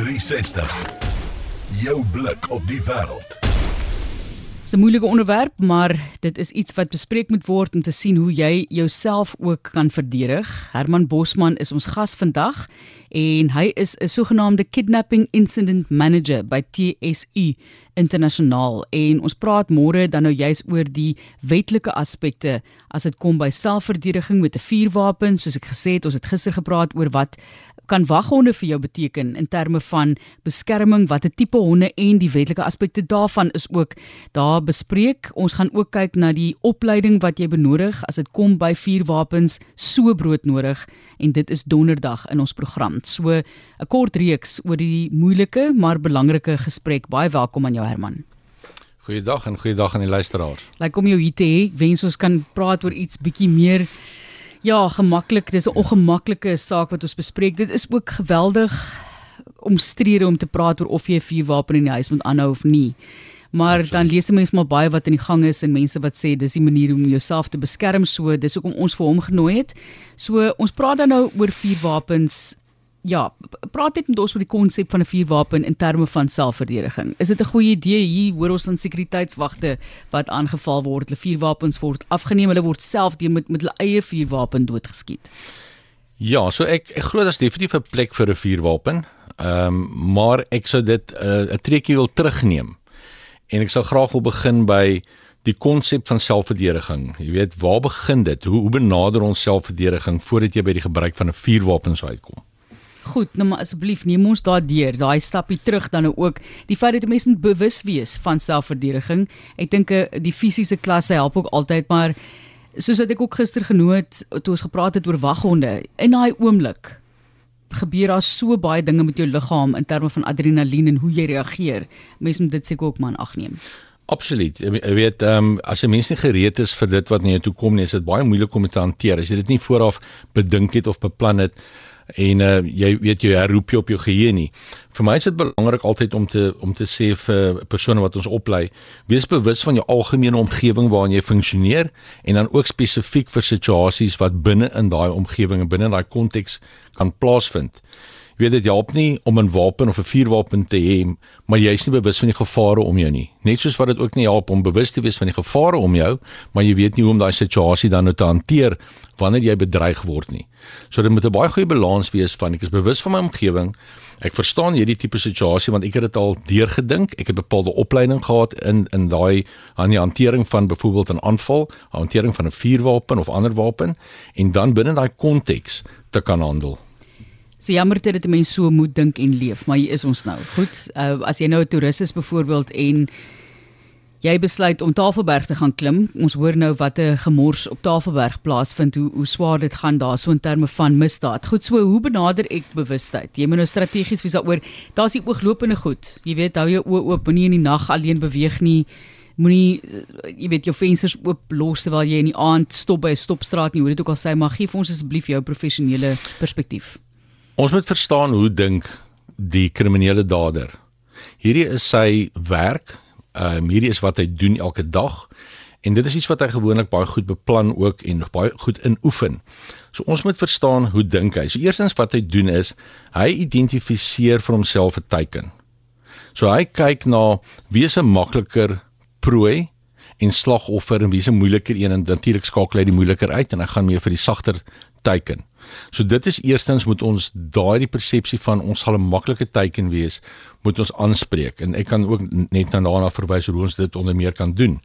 360. Jou blik op die wêreld. Dis 'n moeilike onderwerp, maar dit is iets wat bespreek moet word om te sien hoe jy jouself ook kan verdedig. Herman Bosman is ons gas vandag en hy is 'n sogenaamde kidnapping incident manager by TSU internasionaal en ons praat môre dan nou juis oor die wetlike aspekte as dit kom by selfverdediging met 'n vuurwapen soos ek gesê het ons het gister gepraat oor wat kan waghonde vir jou beteken in terme van beskerming watter tipe honde en die wetlike aspekte daarvan is ook daar bespreek. Ons gaan ook kyk na die opleiding wat jy benodig as dit kom by vuurwapens so broodnodig en dit is donderdag in ons program. So 'n kort reeks oor die moeilike maar belangrike gesprek. Baie welkom aan jou Herman. Goeiedag en goeiedag aan die luisteraars. Lyk like om jou hier te hê. Wens ons kan praat oor iets bietjie meer Ja, gemaklik. Dis 'n ongemaklike saak wat ons bespreek. Dit is ook geweldig omstrede om te praat oor of jy 'n vuurwapen in die huis moet aanhou of nie. Maar dan lees mense maar baie wat in die gang is en mense wat sê dis die manier om jouself te beskerm so dis hoekom ons vir hom genooi het. So ons praat dan nou oor vuurwapens ja, praat net met ons oor die konsep van 'n vuurwapen in terme van selfverdediging. Is dit 'n goeie idee hier hoor ons aan sekuriteitswagte wat aangeval word, hulle vuurwapens word afgeneem, hulle word self deur met met hulle eie vuurwapen doodgeskiet. Ja, so ek ek glo daar's definitief 'n plek vir 'n vuurwapen. Ehm um, maar ek sou dit eh, 'n uh, trekkie wil terugneem. En ek sal graag wil begin by die konsep van selfverdediging. Jy weet, waar begin dit? Hoe hoe benader ons selfverdediging voordat jy by die gebruik van 'n vuurwapen sou uitkom? Goed, nou maar asseblief neem ons daardeur, daai stappie terug dan nou ook die feit dat 'n mens moet bewus wees van selfverdediging. Ek dink eh, die fisiese klasse help ook altyd, maar soos wat ek ook gister genoem het toe ons gepraat het oor waghonde, in daai oomblik gebeur daar so baie dinge met jou liggaam in terme van adrenalien en hoe jy reageer. Mens moet dit seker ook maar aanneem. Absoluut. Jy weet, ehm um, as 'n mens nie gereed is vir dit wat na jou toe kom nie, is dit baie moeilik om dit te hanteer. As jy dit nie vooraf bedink het of beplan het en uh, jy weet jy herroep jy op jou geheue nie. Vir my is dit belangrik altyd om te om te sê vir persone wat ons oplei, wees bewus van jou algemene omgewing waarin jy funksioneer en dan ook spesifiek vir situasies wat binne in daai omgewing en binne daai konteks kan plaasvind. Weet dit help nie om 'n wapen of 'n vuurwapen te hê, maar jy is nie bewus van die gevare om jou nie. Net soos wat dit ook nie help om bewus te wees van die gevare om jou, maar jy weet nie hoe om daai situasie dan nou te hanteer wanneer jy bedreig word nie. So dit moet 'n baie goeie balans wees van ek is bewus van my omgewing. Ek verstaan hierdie tipe situasie want ek het dit al deurgedink. Ek het bepaalde opleiding gehad in in daai aan die hantering van byvoorbeeld 'n aanval, hantering van 'n vuurwapen of ander wapen en dan binne daai konteks te kan handel. Sy jammer dit dat mense so moet dink en leef, maar hier is ons nou. Goed, uh, as jy nou 'n toerist is byvoorbeeld en jy besluit om Tafelberg te gaan klim. Ons hoor nou wat 'n gemors op Tafelberg plaasvind, hoe hoe swaar dit gaan daar so in terme van misdaad. Goed so, hoe benader ek bewustheid? Jy moet nou strategies wees daaroor. Daar's die ooglopende goed. Jy weet, hou jou oë oop, moenie in die nag alleen beweeg nie. Moenie jy weet jou vensters oop los terwyl jy in die aand stop by 'n stopstraat nie. Hoe dit ook al sê, maar gee vir ons asseblief jou professionele perspektief. Ons moet verstaan hoe dink die kriminele dader. Hierdie is sy werk Ehm um, hierdie is wat hy doen elke dag en dit is iets wat hy gewoonlik baie goed beplan ook en baie goed inoefen. So ons moet verstaan hoe dink hy. So eerstens wat hy doen is hy identifiseer vir homself 'n teiken. So hy kyk na wie is 'n makliker prooi en slagoffer en wie is 'n moeiliker een en natuurlik skakel hy die moeiliker uit en hy gaan meer vir die sagter teiken. So dit is eerstens moet ons daai persepsie van ons sal 'n maklike teiken wees, moet ons aanspreek en ek kan ook net nou daarna verwys hoe ons dit onder meer kan doen.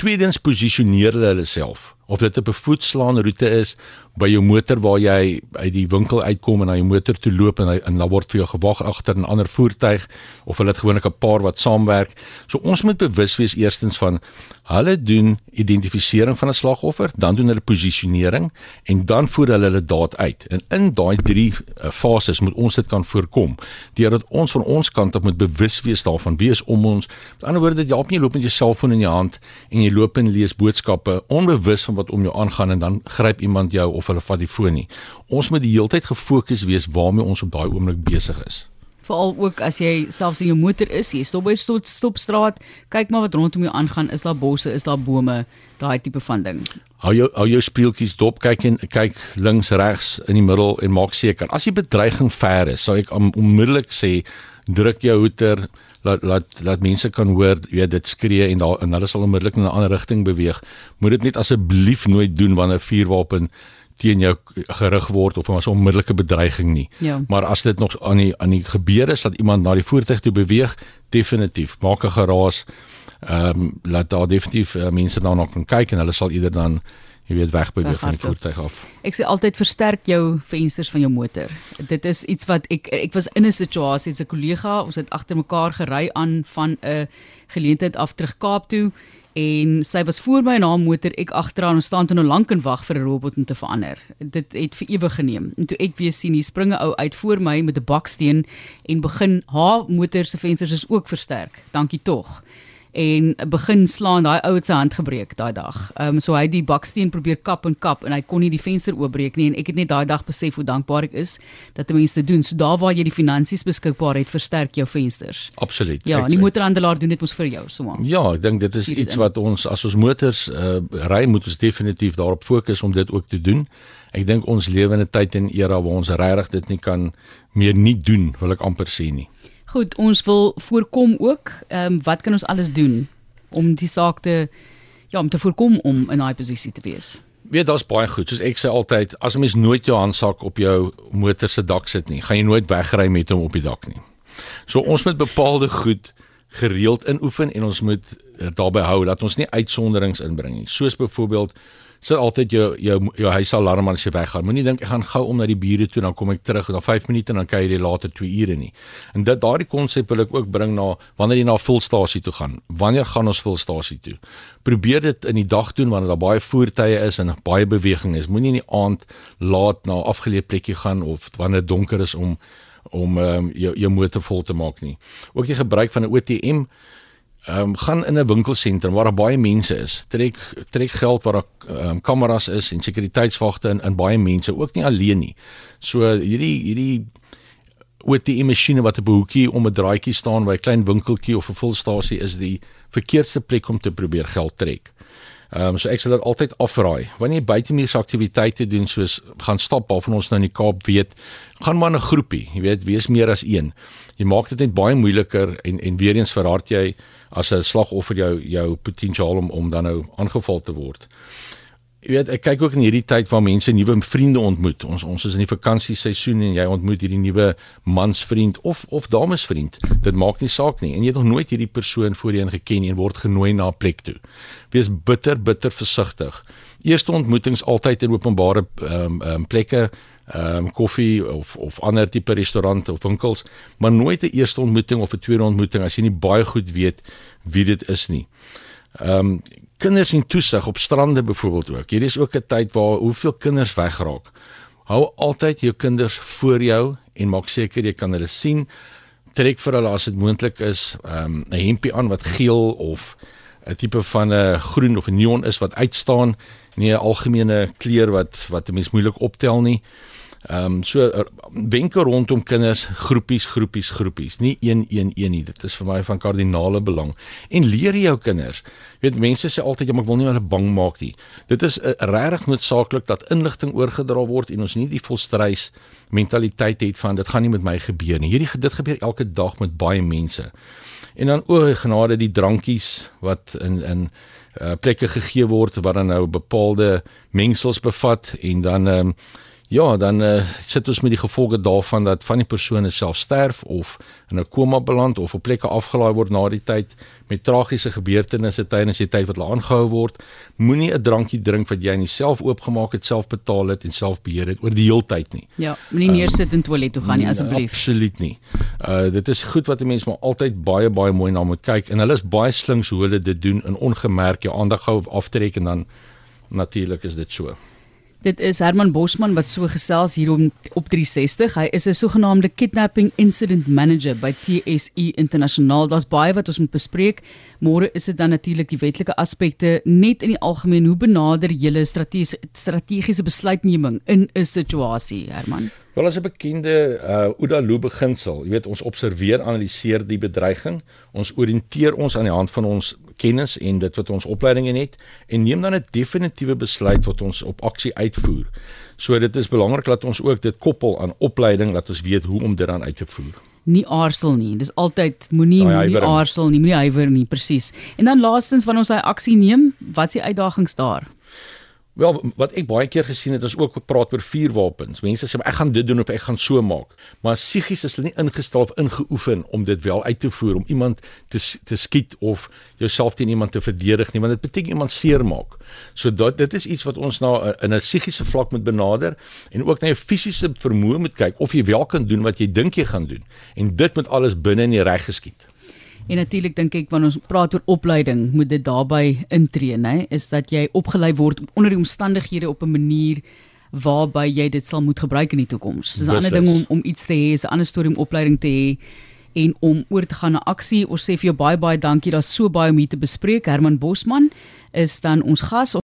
Tweedens posisioneer hulle self of dit 'n bevoetslaande roete is by jou motor waar jy uit die winkel uitkom en na jou motor toe loop en hy en dan word vir jou gewag agter 'n ander voertuig of hulle het gewoonlik 'n paar wat saamwerk. So ons moet bewus wees eerstens van hulle doen identifisering van 'n slagoffer, dan doen hulle posisionering en dan voer hulle hulle daad uit. En in daai drie uh, fases moet ons dit kan voorkom deurdat ons van ons kant op moet bewus wees daarvan wie is om ons. Met ander woorde, jy help nie loop met jou selfoon in jou hand en jy loop en lees boodskappe onbewus van wat om jou aangaan en dan gryp iemand jou of hulle vat die foon nie. Ons moet die heeltyd gefokus wees waarmee ons op daai oomblik besig is. Veral ook as jy selfs in jou motor is, jy stop by 'n stop, stopstraat, kyk maar wat rondom jou aangaan, is daar bosse, is daar bome, daai tipe van ding. Hou jou hou jou speeltjies dop, kyk en kyk links, regs, in die middel en maak seker. As die bedreiging ver is, sal ek onmiddellik sê druk jou hoeter laat laat laat mense kan hoor weet dit skree en daar en hulle sal onmiddellik in 'n ander rigting beweeg. Moet dit net asseblief nooit doen wanneer 'n vuurwapen teen jou gerig word of as 'n onmiddellike bedreiging nie. Ja. Maar as dit nog aan die aan die gebeure is dat iemand na die voertuig toe beweeg, definitief maak 'n geraas. Ehm um, laat daar definitief uh, mense daarna kan kyk en hulle sal eerder dan jy weet wegbeweeg van die voertuig af. Ek sê altyd versterk jou vensters van jou motor. Dit is iets wat ek ek was in 'n situasie, 'n kollega, ons het agter mekaar gery aan van 'n geleentheid af terug Kaap toe en sy was voor my in haar motor, ek agteraan en staan toe nou lank en wag vir 'n robot om te verander. Dit het vir ewig geneem. En toe ek weer sien hier springe ou uit voor my met 'n baksteen en begin haar motor se vensters is ook versterk. Dankie tog en begin slaan daai ou sy hand gebreek daai dag. Ehm um, so hy het die baksteen probeer kap en kap en hy kon nie die venster oopbreek nie en ek het net daai dag besef hoe dankbaar ek is dat mense dit doen. So daar waar jy die finansies beskikbaar het, versterk jou vensters. Absoluut. Ja, en die motorhandelaar doen dit mos vir jou, so maar. Ja, ek dink dit is iets wat ons as ons motors uh, ry moet ons definitief daarop fokus om dit ook te doen. Ek dink ons lewe in 'n tyd en era waar ons regtig dit nie kan meer nie doen, wil ek amper sê nie. Goed, ons wil voorkom ook, ehm um, wat kan ons alles doen om die saak te ja, om te voorkom om in daai posisie te wees. Weet daar's baie goed. Soos ek sê altyd, as 'n mens nooit jou handsak op jou motor se dak sit nie, gaan jy nooit wegry met hom op die dak nie. So ons moet bepaalde goed gereeld inoefen en ons moet eh, daarbey hou dat ons nie uitsonderings inbring nie. Soos byvoorbeeld sit altyd jou jou jou huisalarm aan as jy weggaan. Moenie dink ek gaan gou om na die bure toe dan kom ek terug na 5 minute en dan kyk jy later 2 ure nie. En dit daardie konsep wil ek ook bring na wanneer jy na 'n vulstasie toe gaan. Wanneer gaan ons vulstasie toe? Probeer dit in die dag doen wanneer daar baie voertuie is en baie beweging is. Moenie in die aand laat na 'n afgeleë plekkie gaan of wanneer dit donker is om om um, jou jou motor vol te maak nie. Ook die gebruik van 'n OTM Ehm um, gaan in 'n winkelsentrum waar daar baie mense is. Trek trek geld waar daar um, kameras is en sekuriteitswagte en in baie mense ook nie alleen nie. So hierdie hierdie OTM masjiene wat op 'n hoekie om 'n draadjie staan by 'n klein winkeltjie of 'n volstasie is die verkeerdste plek om te probeer geld trek. Ehm um, so ek sal dit altyd afraai. Wanneer jy buitemuurse aktiwiteite doen soos gaan stap waarvan ons nou in die Kaap weet, gaan maar 'n groepie, jy weet, wees meer as een. Jy maak dit net baie moeiliker en en weer eens verhard jy as 'n slagoffer jou jou potensiaal om om dan nou aangeval te word. Jy weet, ek kyk ook in hierdie tyd waar mense nuwe vriende ontmoet. Ons ons is in die vakansieseisoen en jy ontmoet hierdie nuwe mansvriend of of damesvriend. Dit maak nie saak nie en jy het nog nooit hierdie persoon voorheen geken en word genooi na 'n plek toe. Wees bitter bitter versigtig. Eerste ontmoetings altyd in openbare ehm um, um, plekke, ehm um, koffie of of ander tipe restaurante of winkels, maar nooit 'n eerste ontmoeting of 'n tweede ontmoeting as jy nie baie goed weet wie dit is nie. Ehm um, kinders en toesig op strande byvoorbeeld ook. Hierdie is ook 'n tyd waar hoeveel kinders wegraak. Hou altyd jou kinders voor jou en maak seker jy kan hulle sien. Trek vir hulle as dit moontlik is, ehm um, 'n hempie aan wat geel of 'n tipe van 'n groen of 'n neon is wat uitstaan, nie 'n algemene kleur wat wat 'n mens moeilik optel nie. Ehm um, so er, wenke rondom kinders, groepies, groepies, groepies, nie een een een nie. Dit is vir my van kardinale belang. En leer jou kinders. Jy weet mense sê altyd ja, maar ek wil nie hulle bang maak nie. Dit is uh, regtig noodsaaklik dat inligting oorgedra word en ons nie die volstrys mentaliteit het van dit gaan nie met my gebeur nie. Hierdie dit gebeur elke dag met baie mense. En dan o genade die drankies wat in in uh, plekke gegee word wat dan nou bepaalde mengsels bevat en dan ehm um, Ja, dan uh, sit ons met die gevolge daarvan dat van die persone self sterf of in 'n koma beland of op plekke afgelaai word na die tyd met tragiese gebeurtenisse tydens die tyd wat hulle aangehou word. Moenie 'n drankie drink wat jy nie self oopgemaak het, self betaal het en self beheer het oor die hele tyd nie. Ja, moenie neersit in toilet toe gaan nie asseblief. Absoluut nie. Uh dit is goed wat 'n mens maar altyd baie baie mooi na moet kyk en hulle is baie slinks hoe hulle dit doen in ongemerk jou aandag hou of aftrek en dan natuurlik is dit so. Dit is Herman Bosman wat so gesels hier om, op 360. Hy is 'n sogenaamde kidnapping incident manager by TSE Internasionaal. Daar's baie wat ons moet bespreek. Môre is dit dan natuurlik die wetlike aspekte net in die algemeen. Hoe benader julle strategiese strategiese besluitneming in 'n situasie, Herman? Wel as 'n bekende uh ODA-lo beginsel, jy weet ons observeer, analiseer die bedreiging, ons orienteer ons aan die hand van ons kennis en dit wat ons opleiding het en neem dan 'n definitiewe besluit wat ons op aksie uitvoer. So dit is belangrik dat ons ook dit koppel aan opleiding dat ons weet hoe om dit dan uit te voer. Nie aarzel nie. Dis altyd moenie moenie aarzel nie, moenie huiwer nie, presies. En dan laastens wanneer ons daai aksie neem, wat is die uitdagings daar? Wel, wat ek baie keer gesien het is ook gepraat oor vuurwapens. Mense sê ek gaan dit doen of ek gaan so maak. Maar psigies is hulle nie ingestel of ingeoefen om dit wel uit te voer om iemand te te skiet of jouself teen iemand te verdedig nie, want dit beteken iemand seermaak. So dat dit is iets wat ons na eh, in 'n psigiese vlak moet benader en ook na jou fisiese vermoë moet kyk of jy wel kan doen wat jy dink jy gaan doen. En dit moet alles binne in die reg geskied. En natuurlik dink ek wanneer ons praat oor opleiding, moet dit daarbey intree, nê, is dat jy opgelei word onder die omstandighede op 'n manier waarby jy dit sal moet gebruik in die toekoms. Dis 'n ander ding om om iets te hê, is 'n ander storie om opleiding te hê en om oor te gaan na aksie. Ons sê vir jou baie baie dankie. Daar's so baie om hier te bespreek. Herman Bosman is dan ons gas.